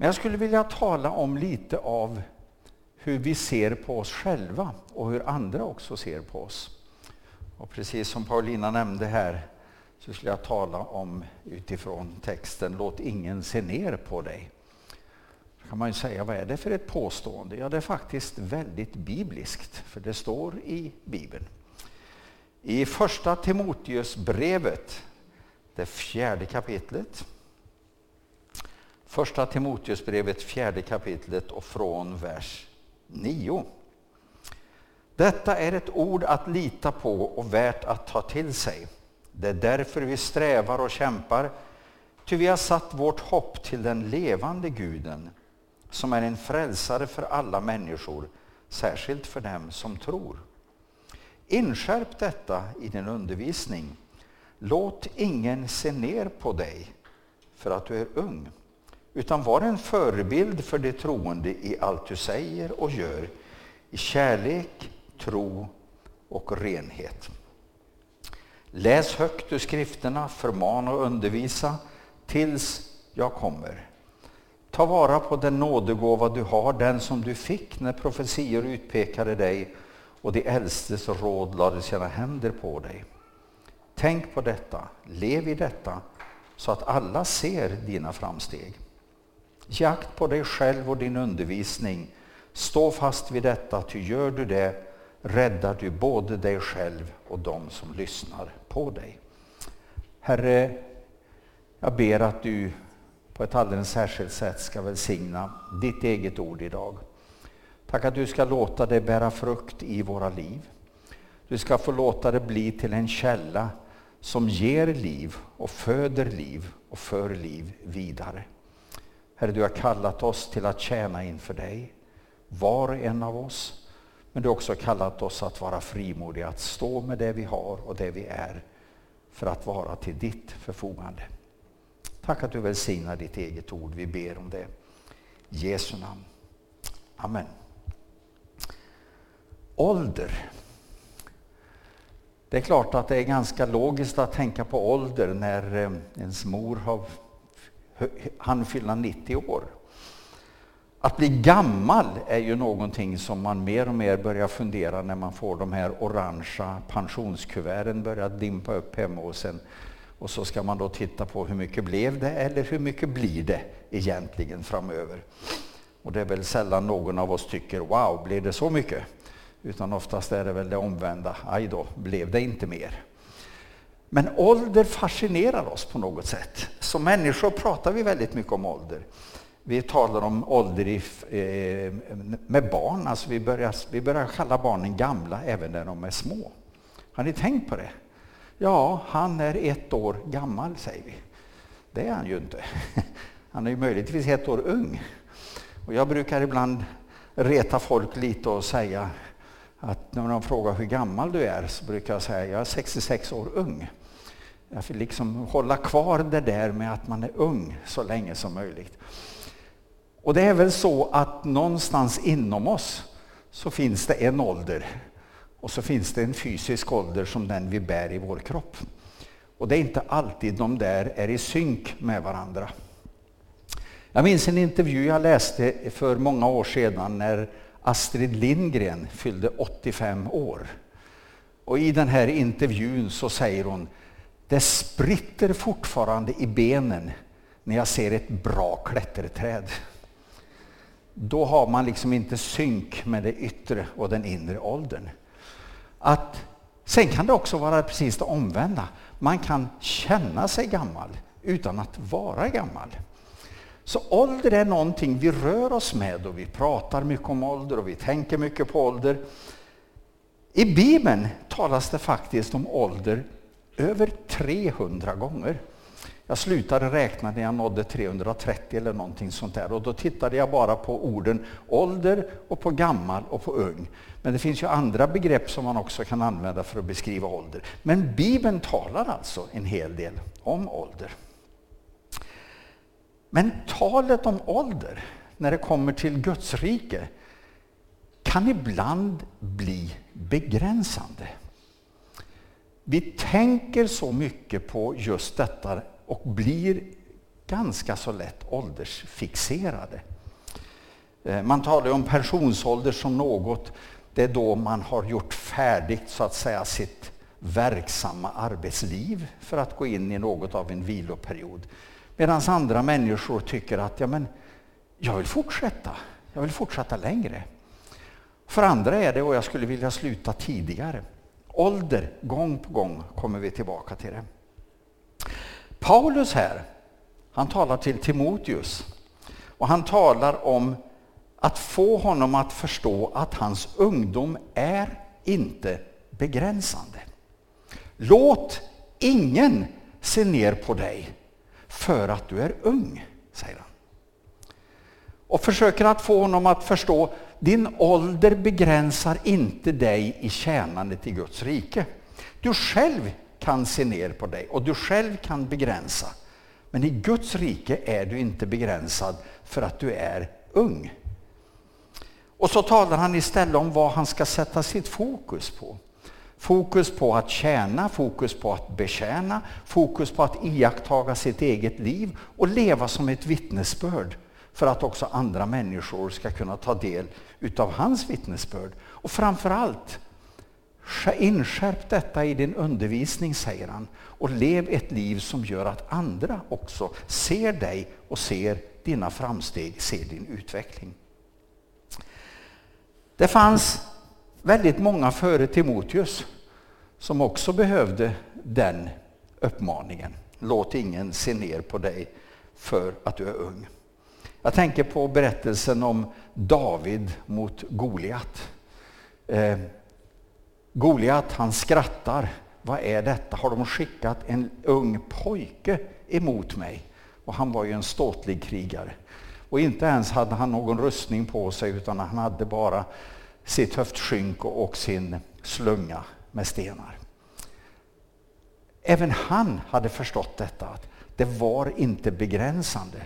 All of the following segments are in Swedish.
Men jag skulle vilja tala om lite av hur vi ser på oss själva och hur andra också ser på oss. Och precis som Paulina nämnde här så skulle jag tala om utifrån texten Låt ingen se ner på dig. Då kan man ju säga, vad är det för ett påstående? Ja, det är faktiskt väldigt bibliskt, för det står i Bibeln. I första Timoteusbrevet, det fjärde kapitlet, Första Timoteusbrevet, fjärde kapitlet och från vers 9. Detta är ett ord att lita på och värt att ta till sig. Det är därför vi strävar och kämpar, ty vi har satt vårt hopp till den levande guden, som är en frälsare för alla människor, särskilt för dem som tror. Inskärp detta i din undervisning. Låt ingen se ner på dig för att du är ung utan var en förebild för de troende i allt du säger och gör, i kärlek, tro och renhet. Läs högt ur skrifterna, förmana och undervisa tills jag kommer. Ta vara på den nådegåva du har, den som du fick när profetior utpekade dig och de äldstes råd lade sina händer på dig. Tänk på detta, lev i detta, så att alla ser dina framsteg. Jakt på dig själv och din undervisning. Stå fast vid detta, ty gör du det räddar du både dig själv och de som lyssnar på dig. Herre, jag ber att du på ett alldeles särskilt sätt ska välsigna ditt eget ord idag. Tack att du ska låta det bära frukt i våra liv. Du ska få låta det bli till en källa som ger liv och föder liv och för liv vidare. Herre, du har kallat oss till att tjäna inför dig, var och en av oss. Men du har också kallat oss att vara frimodiga, att stå med det vi har och det vi är för att vara till ditt förfogande. Tack att du välsignar ditt eget ord. Vi ber om det. I Jesu namn. Amen. Ålder. Det är klart att det är ganska logiskt att tänka på ålder när eh, ens mor har han fylla 90 år. Att bli gammal är ju någonting som man mer och mer börjar fundera när man får de här orangea pensionskuverten börjar dimpa upp hemma hos en. Och så ska man då titta på hur mycket blev det eller hur mycket blir det egentligen framöver. Och det är väl sällan någon av oss tycker wow, blev det så mycket? Utan oftast är det väl det omvända, aj då, blev det inte mer? Men ålder fascinerar oss på något sätt. Som människor pratar vi väldigt mycket om ålder. Vi talar om ålder i, eh, med barn, alltså vi börjar, vi börjar kalla barnen gamla även när de är små. Har ni tänkt på det? Ja, han är ett år gammal säger vi. Det är han ju inte. Han är ju möjligtvis ett år ung. Och jag brukar ibland reta folk lite och säga att när de frågar hur gammal du är så brukar jag säga jag är 66 år ung. Jag vill liksom hålla kvar det där med att man är ung så länge som möjligt. Och det är väl så att någonstans inom oss så finns det en ålder och så finns det en fysisk ålder som den vi bär i vår kropp. Och det är inte alltid de där är i synk med varandra. Jag minns en intervju jag läste för många år sedan när Astrid Lindgren fyllde 85 år. Och i den här intervjun så säger hon det spritter fortfarande i benen när jag ser ett bra klätterträd. Då har man liksom inte synk med det yttre och den inre åldern. Att, sen kan det också vara precis det omvända. Man kan känna sig gammal utan att vara gammal. Så ålder är någonting vi rör oss med och vi pratar mycket om ålder och vi tänker mycket på ålder. I Bibeln talas det faktiskt om ålder över 300 gånger. Jag slutade räkna när jag nådde 330 eller någonting sånt där och då tittade jag bara på orden ålder och på gammal och på ung. Men det finns ju andra begrepp som man också kan använda för att beskriva ålder. Men Bibeln talar alltså en hel del om ålder. Men talet om ålder när det kommer till Guds rike kan ibland bli begränsande. Vi tänker så mycket på just detta och blir ganska så lätt åldersfixerade. Eh, man talar om pensionsålder som något, det är då man har gjort färdigt så att säga sitt verksamma arbetsliv för att gå in i något av en viloperiod. Medan andra människor tycker att ja, men, jag vill fortsätta, jag vill fortsätta längre. För andra är det, och jag skulle vilja sluta tidigare. Ålder, gång på gång kommer vi tillbaka till det. Paulus här, han talar till Timoteus och han talar om att få honom att förstå att hans ungdom är inte begränsande. Låt ingen se ner på dig för att du är ung, säger han. Och försöker att få honom att förstå din ålder begränsar inte dig i tjänandet i Guds rike. Du själv kan se ner på dig och du själv kan begränsa. Men i Guds rike är du inte begränsad för att du är ung. Och så talar han istället om vad han ska sätta sitt fokus på. Fokus på att tjäna, fokus på att betjäna, fokus på att iakttaga sitt eget liv och leva som ett vittnesbörd för att också andra människor ska kunna ta del utav hans vittnesbörd. Och framförallt, inskärp detta i din undervisning, säger han, och lev ett liv som gör att andra också ser dig och ser dina framsteg, ser din utveckling. Det fanns väldigt många före Timoteus som också behövde den uppmaningen. Låt ingen se ner på dig för att du är ung. Jag tänker på berättelsen om David mot Goliat. Eh, Goliat han skrattar. Vad är detta? Har de skickat en ung pojke emot mig? Och han var ju en ståtlig krigare. Och inte ens hade han någon rustning på sig utan han hade bara sitt höftskynk och sin slunga med stenar. Även han hade förstått detta, att det var inte begränsande.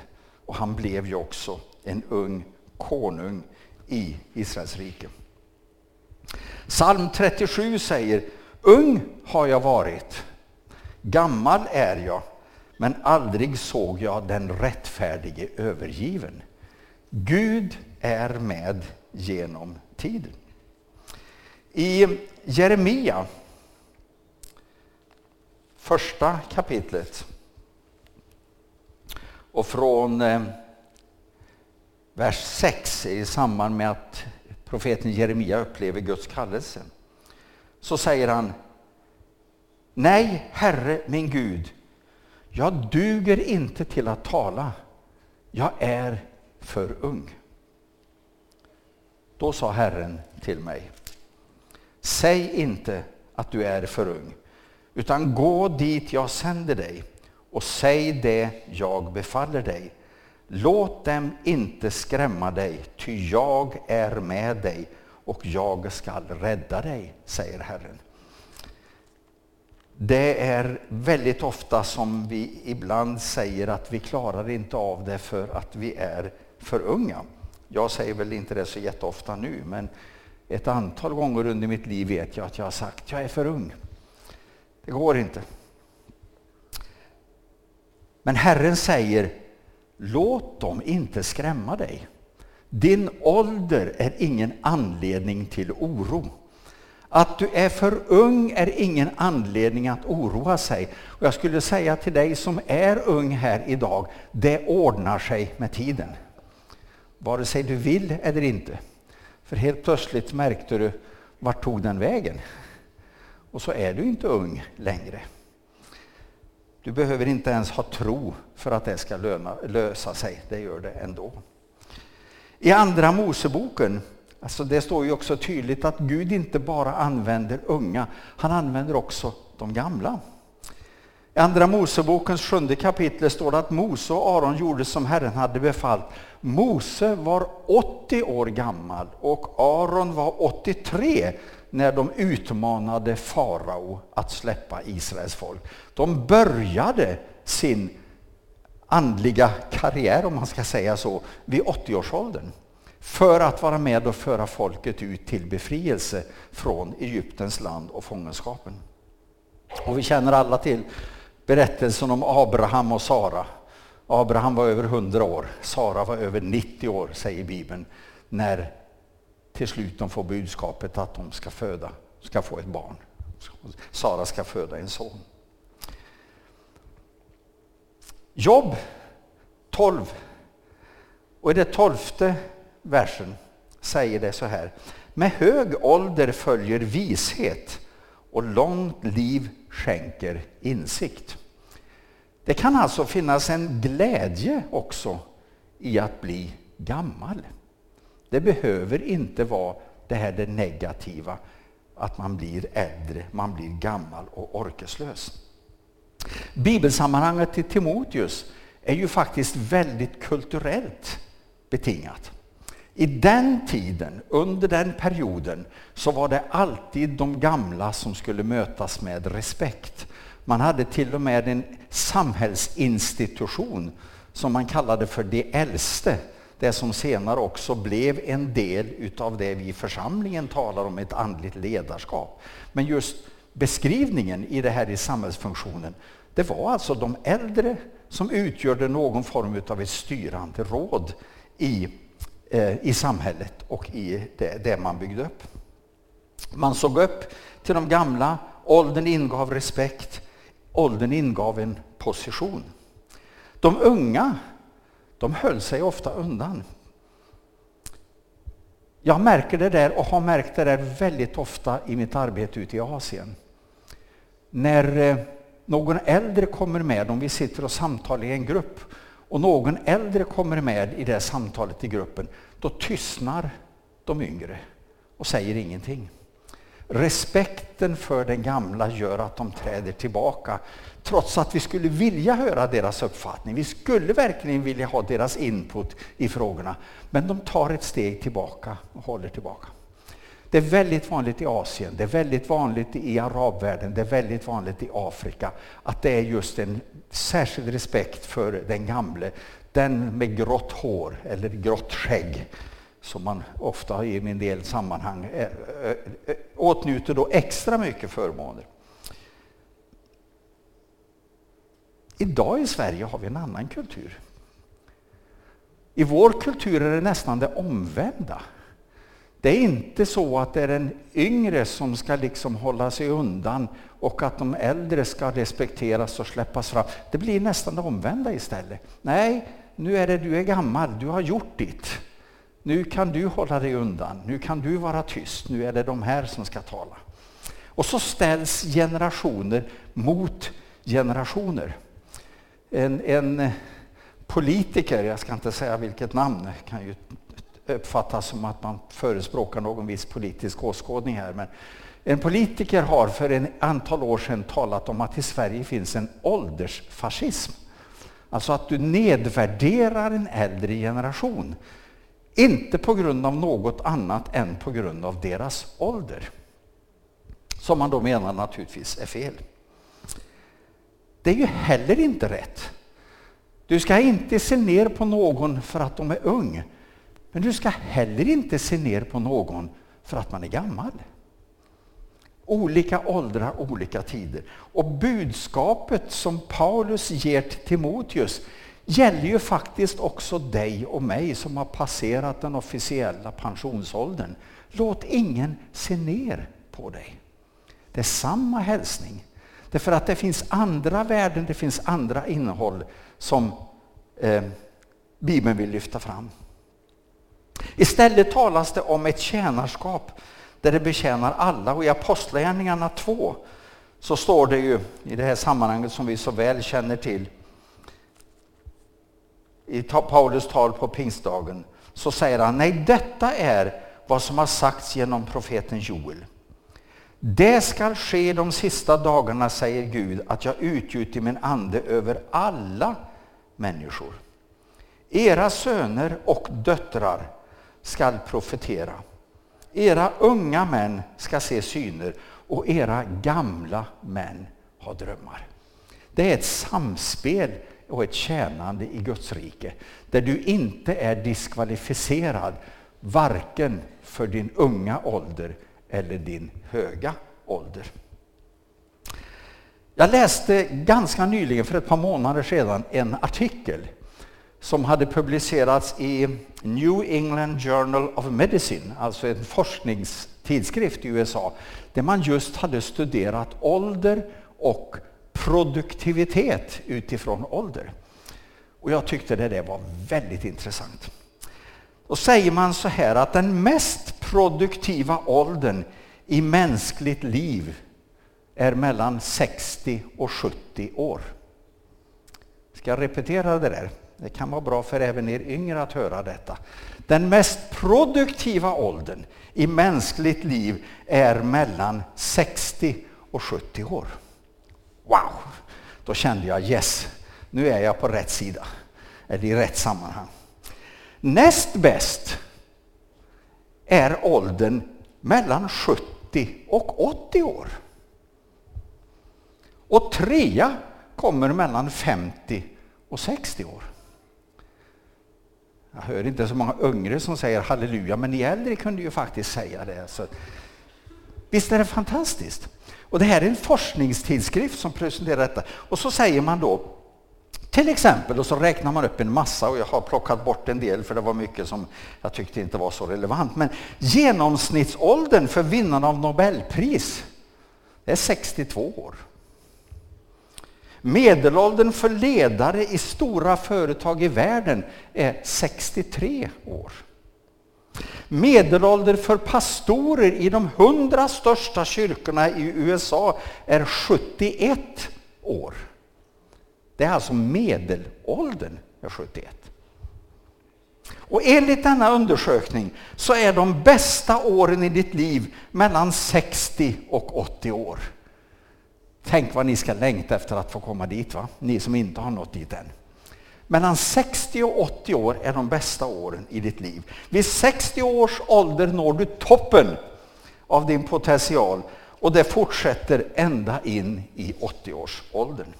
Och han blev ju också en ung konung i Israels rike. Psalm 37 säger, ung har jag varit, gammal är jag, men aldrig såg jag den rättfärdige övergiven. Gud är med genom tiden. I Jeremia, första kapitlet och från eh, vers 6 i samband med att profeten Jeremia upplever Guds kallelse så säger han Nej, Herre min Gud, jag duger inte till att tala. Jag är för ung. Då sa Herren till mig, säg inte att du är för ung, utan gå dit jag sänder dig och säg det jag befaller dig. Låt dem inte skrämma dig, ty jag är med dig och jag skall rädda dig, säger Herren. Det är väldigt ofta som vi ibland säger att vi klarar inte av det för att vi är för unga. Jag säger väl inte det så jätteofta nu, men ett antal gånger under mitt liv vet jag att jag har sagt jag är för ung. Det går inte. Men Herren säger, låt dem inte skrämma dig. Din ålder är ingen anledning till oro. Att du är för ung är ingen anledning att oroa sig. Och jag skulle säga till dig som är ung här idag, det ordnar sig med tiden. Vare sig du vill eller inte. För helt plötsligt märkte du, vart tog den vägen? Och så är du inte ung längre. Du behöver inte ens ha tro för att det ska löna, lösa sig. Det gör det ändå. I Andra Moseboken, alltså det står ju också tydligt att Gud inte bara använder unga, han använder också de gamla. I Andra Mosebokens sjunde kapitel står det att Mose och Aron gjorde som Herren hade befallt. Mose var 80 år gammal och Aron var 83 när de utmanade farao att släppa Israels folk. De började sin andliga karriär, om man ska säga så, vid 80-årsåldern för att vara med och föra folket ut till befrielse från Egyptens land och fångenskapen. Och vi känner alla till berättelsen om Abraham och Sara. Abraham var över 100 år, Sara var över 90 år, säger Bibeln, när till slut de får budskapet att de ska föda, ska få ett barn. Sara ska föda en son. Jobb 12. Och i den tolfte versen säger det så här. Med hög ålder följer vishet och långt liv skänker insikt. Det kan alltså finnas en glädje också i att bli gammal. Det behöver inte vara det här det negativa, att man blir äldre, man blir gammal och orkeslös. Bibelsammanhanget till Timoteus är ju faktiskt väldigt kulturellt betingat. I den tiden, under den perioden, så var det alltid de gamla som skulle mötas med respekt. Man hade till och med en samhällsinstitution som man kallade för de äldste. Det som senare också blev en del utav det vi i församlingen talar om, ett andligt ledarskap. Men just beskrivningen i det här i samhällsfunktionen, det var alltså de äldre som utgjorde någon form utav ett styrande råd i, eh, i samhället och i det, det man byggde upp. Man såg upp till de gamla, åldern ingav respekt, åldern ingav en position. De unga, de höll sig ofta undan. Jag märker det där och har märkt det där väldigt ofta i mitt arbete ute i Asien. När eh, någon äldre kommer med, om vi sitter och samtalar i en grupp och någon äldre kommer med i det samtalet i gruppen, då tystnar de yngre och säger ingenting. Respekten för den gamla gör att de träder tillbaka trots att vi skulle vilja höra deras uppfattning. Vi skulle verkligen vilja ha deras input i frågorna. Men de tar ett steg tillbaka och håller tillbaka. Det är väldigt vanligt i Asien, det är väldigt vanligt i arabvärlden, det är väldigt vanligt i Afrika att det är just en särskild respekt för den gamle, den med grått hår eller grått skägg som man ofta i en del sammanhang eh, eh, eh, åtnjuter då extra mycket förmåner. Idag i Sverige har vi en annan kultur. I vår kultur är det nästan det omvända. Det är inte så att det är den yngre som ska liksom hålla sig undan och att de äldre ska respekteras och släppas fram. Det blir nästan det omvända istället. Nej, nu är det du är gammal, du har gjort ditt. Nu kan du hålla dig undan, nu kan du vara tyst, nu är det de här som ska tala. Och så ställs generationer mot generationer. En, en politiker, jag ska inte säga vilket namn, kan ju uppfattas som att man förespråkar någon viss politisk åskådning här. Men en politiker har för en antal år sedan talat om att i Sverige finns en åldersfascism. Alltså att du nedvärderar en äldre generation. Inte på grund av något annat än på grund av deras ålder. Som man då menar naturligtvis är fel. Det är ju heller inte rätt. Du ska inte se ner på någon för att de är ung. Men du ska heller inte se ner på någon för att man är gammal. Olika åldrar, olika tider. Och budskapet som Paulus ger till Timoteus gäller ju faktiskt också dig och mig som har passerat den officiella pensionsåldern. Låt ingen se ner på dig. Det är samma hälsning. Därför att det finns andra värden, det finns andra innehåll som eh, Bibeln vill lyfta fram. Istället talas det om ett tjänarskap där det betjänar alla. Och i Apostlagärningarna 2 så står det ju i det här sammanhanget som vi så väl känner till i Paulus tal på pingstdagen så säger han, nej detta är vad som har sagts genom profeten Joel. Det skall ske de sista dagarna, säger Gud, att jag utgjuter min ande över alla människor. Era söner och döttrar skall profetera. Era unga män ska se syner och era gamla män ha drömmar. Det är ett samspel och ett tjänande i Guds rike där du inte är diskvalificerad varken för din unga ålder eller din höga ålder. Jag läste ganska nyligen, för ett par månader sedan, en artikel som hade publicerats i New England Journal of Medicine, alltså en forskningstidskrift i USA, där man just hade studerat ålder och produktivitet utifrån ålder. Och jag tyckte det där var väldigt intressant. Då säger man så här att den mest produktiva åldern i mänskligt liv är mellan 60 och 70 år. Ska jag repetera det där? Det kan vara bra för även er yngre att höra detta. Den mest produktiva åldern i mänskligt liv är mellan 60 och 70 år. Wow! Då kände jag yes, nu är jag på rätt sida, eller i rätt sammanhang. Näst bäst är åldern mellan 70 och 80 år. Och trea kommer mellan 50 och 60 år. Jag hör inte så många yngre som säger halleluja, men ni äldre kunde ju faktiskt säga det. Så, visst är det fantastiskt? Och det här är en forskningstidskrift som presenterar detta. Och så säger man då, till exempel, och så räknar man upp en massa och jag har plockat bort en del för det var mycket som jag tyckte inte var så relevant. Men genomsnittsåldern för vinnarna av Nobelpris är 62 år. Medelåldern för ledare i stora företag i världen är 63 år. Medelåldern för pastorer i de hundra största kyrkorna i USA är 71 år. Det är alltså medelåldern är 71. Och enligt denna undersökning så är de bästa åren i ditt liv mellan 60 och 80 år. Tänk vad ni ska längta efter att få komma dit, va? ni som inte har nått dit än. Mellan 60 och 80 år är de bästa åren i ditt liv. Vid 60 års ålder når du toppen av din potential och det fortsätter ända in i 80-årsåldern.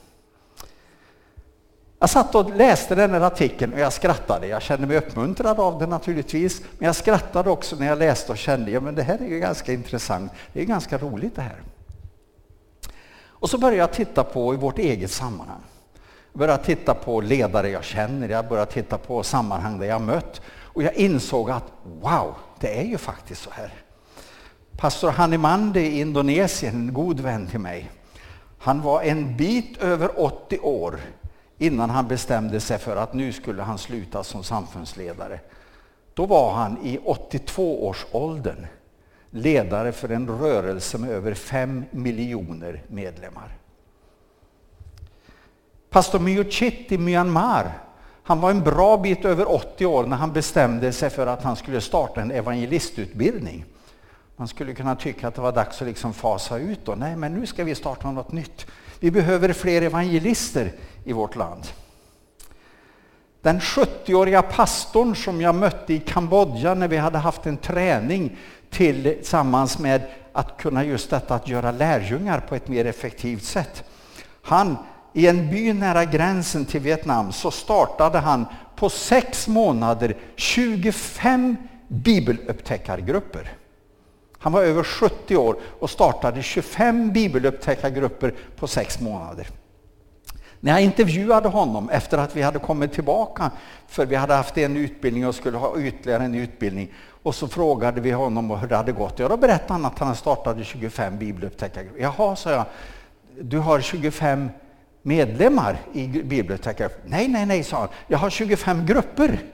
Jag satt och läste den här artikeln och jag skrattade. Jag kände mig uppmuntrad av den naturligtvis, men jag skrattade också när jag läste och kände ja, men det här är ju ganska intressant. Det är ganska roligt det här. Och så började jag titta på i vårt eget sammanhang. Jag började titta på ledare jag känner, jag började titta på sammanhang där jag mött. Och jag insåg att wow, det är ju faktiskt så här. Pastor Hanimande i Indonesien, en god vän till mig, han var en bit över 80 år innan han bestämde sig för att nu skulle han sluta som samfundsledare. Då var han i 82 års åldern ledare för en rörelse med över fem miljoner medlemmar. Pastor Myuchit i Myanmar, han var en bra bit över 80 år när han bestämde sig för att han skulle starta en evangelistutbildning. Man skulle kunna tycka att det var dags att liksom fasa ut då. Nej, men nu ska vi starta något nytt. Vi behöver fler evangelister i vårt land. Den 70-åriga pastorn som jag mötte i Kambodja när vi hade haft en träning tillsammans med att kunna just detta att göra lärjungar på ett mer effektivt sätt. Han, i en by nära gränsen till Vietnam, så startade han på sex månader 25 bibelupptäckargrupper. Han var över 70 år och startade 25 bibelupptäckargrupper på sex månader. När jag intervjuade honom efter att vi hade kommit tillbaka, för vi hade haft en utbildning och skulle ha ytterligare en utbildning, och så frågade vi honom hur det hade gått. Ja, då berättade han att han startade 25 bibelupptäckargrupper. Jaha, sa jag, du har 25 medlemmar i bibelupptäckargrupper? Nej, nej, nej, sa han, jag har 25 grupper.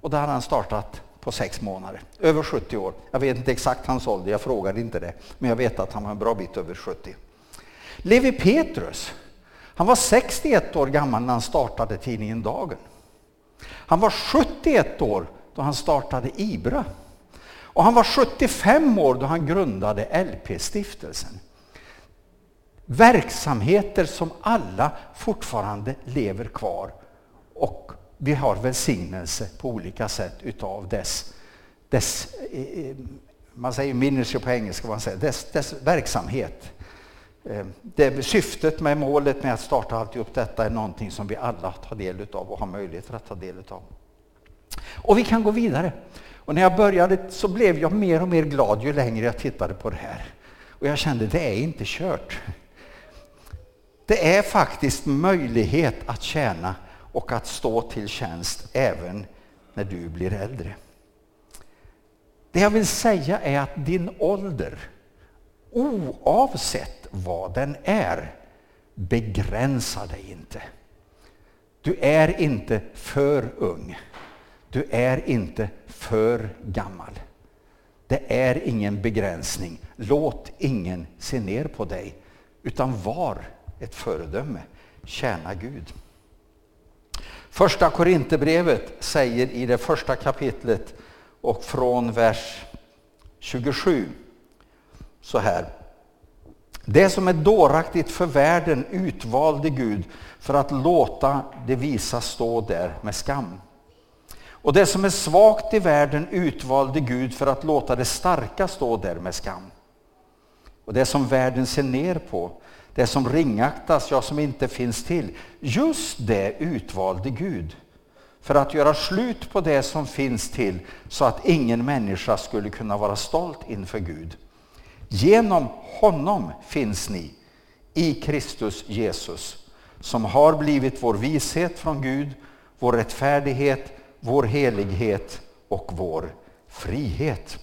Och det hade han startat på sex månader, över 70 år. Jag vet inte exakt hans ålder, jag frågade inte det, men jag vet att han var en bra bit över 70. Levi Petrus, han var 61 år gammal när han startade tidningen Dagen. Han var 71 år då han startade IBRA. Och han var 75 år då han grundade LP-stiftelsen. Verksamheter som alla fortfarande lever kvar och vi har välsignelse på olika sätt utav dess, dess eh, eh, man säger ministry på engelska, man säger, dess, dess verksamhet. Eh, det, syftet med målet med att starta alltihop detta är någonting som vi alla tar del av och har möjligheter att ta del av. Och vi kan gå vidare. Och när jag började så blev jag mer och mer glad ju längre jag tittade på det här. Och jag kände det är inte kört. Det är faktiskt möjlighet att tjäna och att stå till tjänst även när du blir äldre. Det jag vill säga är att din ålder, oavsett vad den är, begränsar dig inte. Du är inte för ung. Du är inte för gammal. Det är ingen begränsning. Låt ingen se ner på dig, utan var ett föredöme. Tjäna Gud. Första Korinthierbrevet säger i det första kapitlet och från vers 27 så här. Det som är dåraktigt för världen utvalde Gud för att låta det visa stå där med skam. Och det som är svagt i världen utvalde Gud för att låta det starka stå där med skam. Och det som världen ser ner på, det som ringaktas, ja som inte finns till, just det utvalde Gud för att göra slut på det som finns till så att ingen människa skulle kunna vara stolt inför Gud. Genom honom finns ni i Kristus Jesus som har blivit vår vishet från Gud, vår rättfärdighet, vår helighet och vår frihet.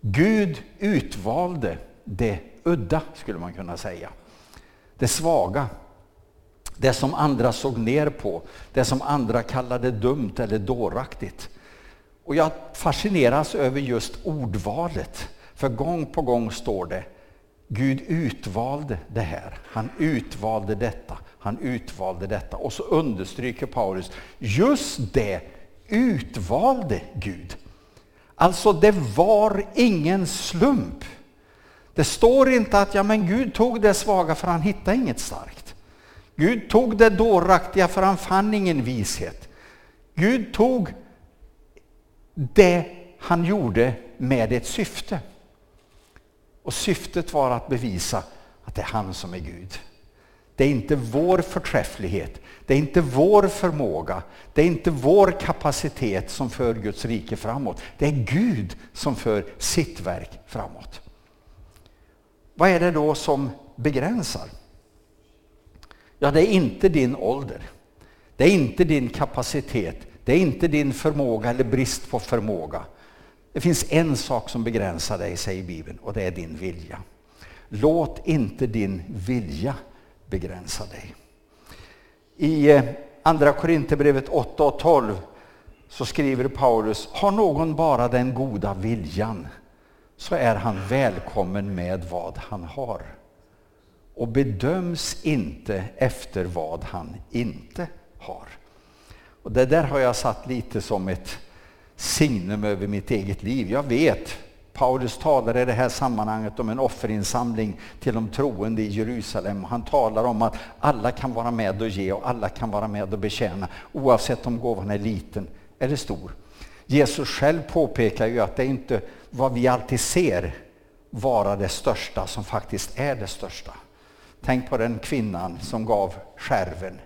Gud utvalde det udda, skulle man kunna säga. Det svaga. Det som andra såg ner på, det som andra kallade dumt eller dåraktigt. Och jag fascineras över just ordvalet. För gång på gång står det Gud utvalde det här. Han utvalde detta. Han utvalde detta. Och så understryker Paulus, just det utvalde Gud. Alltså det var ingen slump. Det står inte att ja, men Gud tog det svaga för han hittade inget starkt. Gud tog det dåraktiga för han fann ingen vishet. Gud tog det han gjorde med ett syfte. Och syftet var att bevisa att det är han som är Gud. Det är inte vår förträfflighet, det är inte vår förmåga, det är inte vår kapacitet som för Guds rike framåt. Det är Gud som för sitt verk framåt. Vad är det då som begränsar? Ja, det är inte din ålder. Det är inte din kapacitet. Det är inte din förmåga eller brist på förmåga. Det finns en sak som begränsar dig, säger Bibeln, och det är din vilja. Låt inte din vilja begränsa dig. I eh, Andra Korinthierbrevet 8 och 12 så skriver Paulus, har någon bara den goda viljan så är han välkommen med vad han har och bedöms inte efter vad han inte har. Och Det där har jag satt lite som ett signum över mitt eget liv. Jag vet, Paulus talar i det här sammanhanget om en offerinsamling till de troende i Jerusalem. Han talar om att alla kan vara med och ge och alla kan vara med och betjäna oavsett om gåvan är liten eller stor. Jesus själv påpekar ju att det är inte vad vi alltid ser vara det största som faktiskt är det största. Tänk på den kvinnan som gav skärven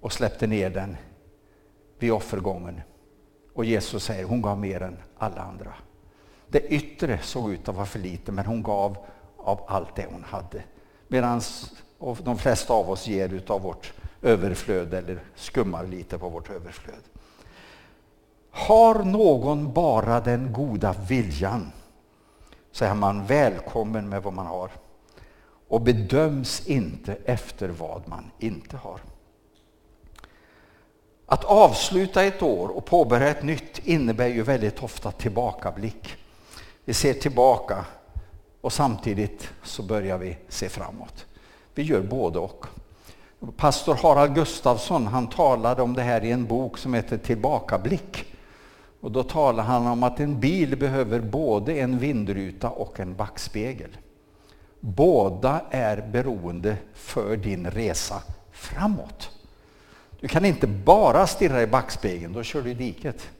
och släppte ner den vid offergången. Och Jesus säger hon gav mer än alla andra. Det yttre såg ut att vara för lite men hon gav av allt det hon hade. Medan de flesta av oss ger utav vårt överflöd eller skummar lite på vårt överflöd. Har någon bara den goda viljan så är man välkommen med vad man har och bedöms inte efter vad man inte har. Att avsluta ett år och påbörja ett nytt innebär ju väldigt ofta tillbakablick. Vi ser tillbaka och samtidigt så börjar vi se framåt. Vi gör både och. Pastor Harald Gustafsson han talade om det här i en bok som heter Tillbakablick. Och då talar han om att en bil behöver både en vindruta och en backspegel. Båda är beroende för din resa framåt. Du kan inte bara stirra i backspegeln, då kör du i diket.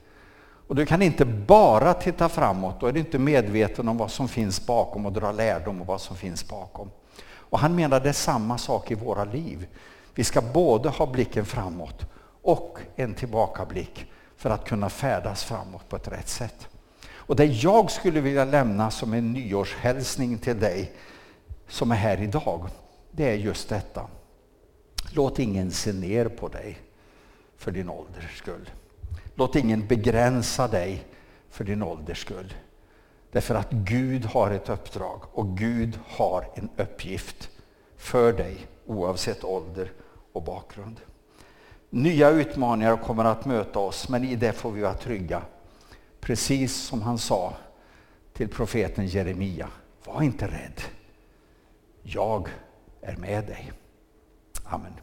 Och du kan inte bara titta framåt, då är du inte medveten om vad som finns bakom och dra lärdom om vad som finns bakom. Och han menar det är samma sak i våra liv. Vi ska både ha blicken framåt och en tillbakablick för att kunna färdas framåt på ett rätt sätt. Och det jag skulle vilja lämna som en nyårshälsning till dig som är här idag, det är just detta. Låt ingen se ner på dig för din ålders skull. Låt ingen begränsa dig för din ålders skull. Därför att Gud har ett uppdrag och Gud har en uppgift för dig oavsett ålder och bakgrund. Nya utmaningar kommer att möta oss men i det får vi vara trygga. Precis som han sa till profeten Jeremia. Var inte rädd. Jag är med dig. Amen.